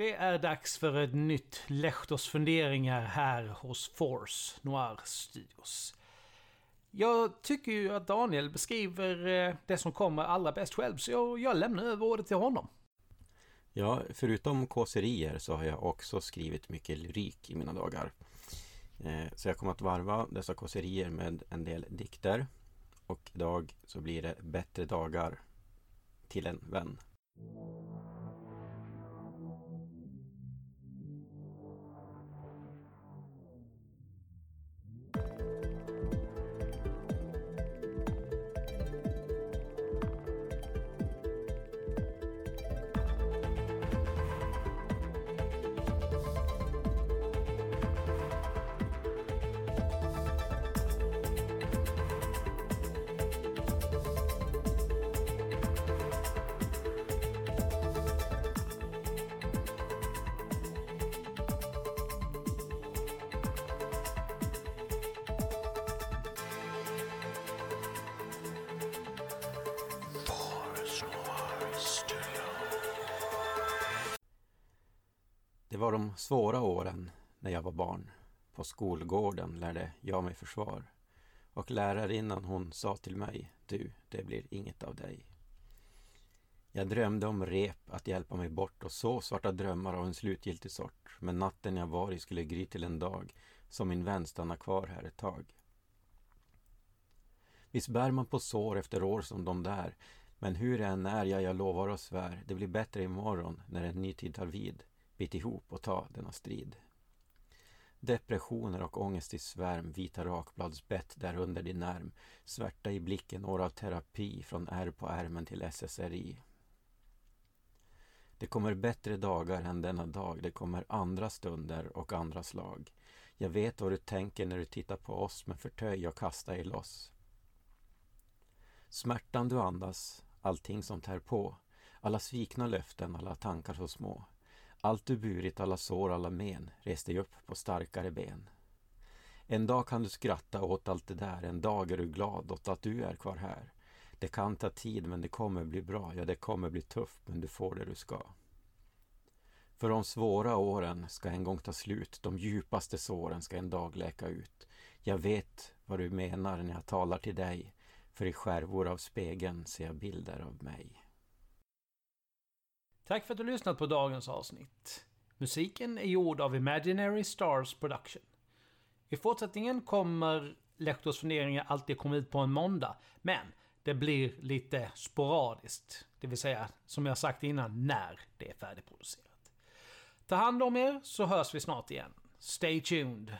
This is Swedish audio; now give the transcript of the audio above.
Det är dags för ett nytt Lehtos funderingar här hos Force Noir Studios. Jag tycker ju att Daniel beskriver eh, det som kommer allra bäst själv, så jag lämnar över ordet till honom. Ja, förutom kåserier så har jag också skrivit mycket lyrik i mina dagar. Eh, så jag kommer att varva dessa kåserier med en del dikter. Och idag så blir det Bättre dagar till en vän. Var de svåra åren när jag var barn. På skolgården lärde jag mig försvar. Och lärarinnan hon sa till mig, du, det blir inget av dig. Jag drömde om rep att hjälpa mig bort och så svarta drömmar av en slutgiltig sort. Men natten jag var i skulle gry till en dag, som min vän stannar kvar här ett tag. Visst bär man på sår efter år som de där, men hur det än är, ja, jag lovar och svär, det blir bättre imorgon när en ny tid tar vid. Bit ihop och ta denna strid. Depressioner och ångest i svärm, vita rakbladsbett där under din arm, svärta i blicken, år av terapi från R på ärmen till SSRI. Det kommer bättre dagar än denna dag, det kommer andra stunder och andra slag. Jag vet vad du tänker när du tittar på oss, men förtöj och kasta er loss. Smärtan du andas, allting som tär på, alla svikna löften, alla tankar så små. Allt du burit, alla sår, alla men, res dig upp på starkare ben. En dag kan du skratta åt allt det där, en dag är du glad åt att du är kvar här. Det kan ta tid, men det kommer bli bra, ja, det kommer bli tufft, men du får det du ska. För de svåra åren ska en gång ta slut, de djupaste såren ska en dag läka ut. Jag vet vad du menar när jag talar till dig, för i skärvor av spegeln ser jag bilder av mig. Tack för att du lyssnat på dagens avsnitt. Musiken är gjord av Imaginary Stars Production. I fortsättningen kommer Lektors funderingar alltid komma ut på en måndag, men det blir lite sporadiskt. Det vill säga, som jag sagt innan, när det är färdigproducerat. Ta hand om er så hörs vi snart igen. Stay tuned!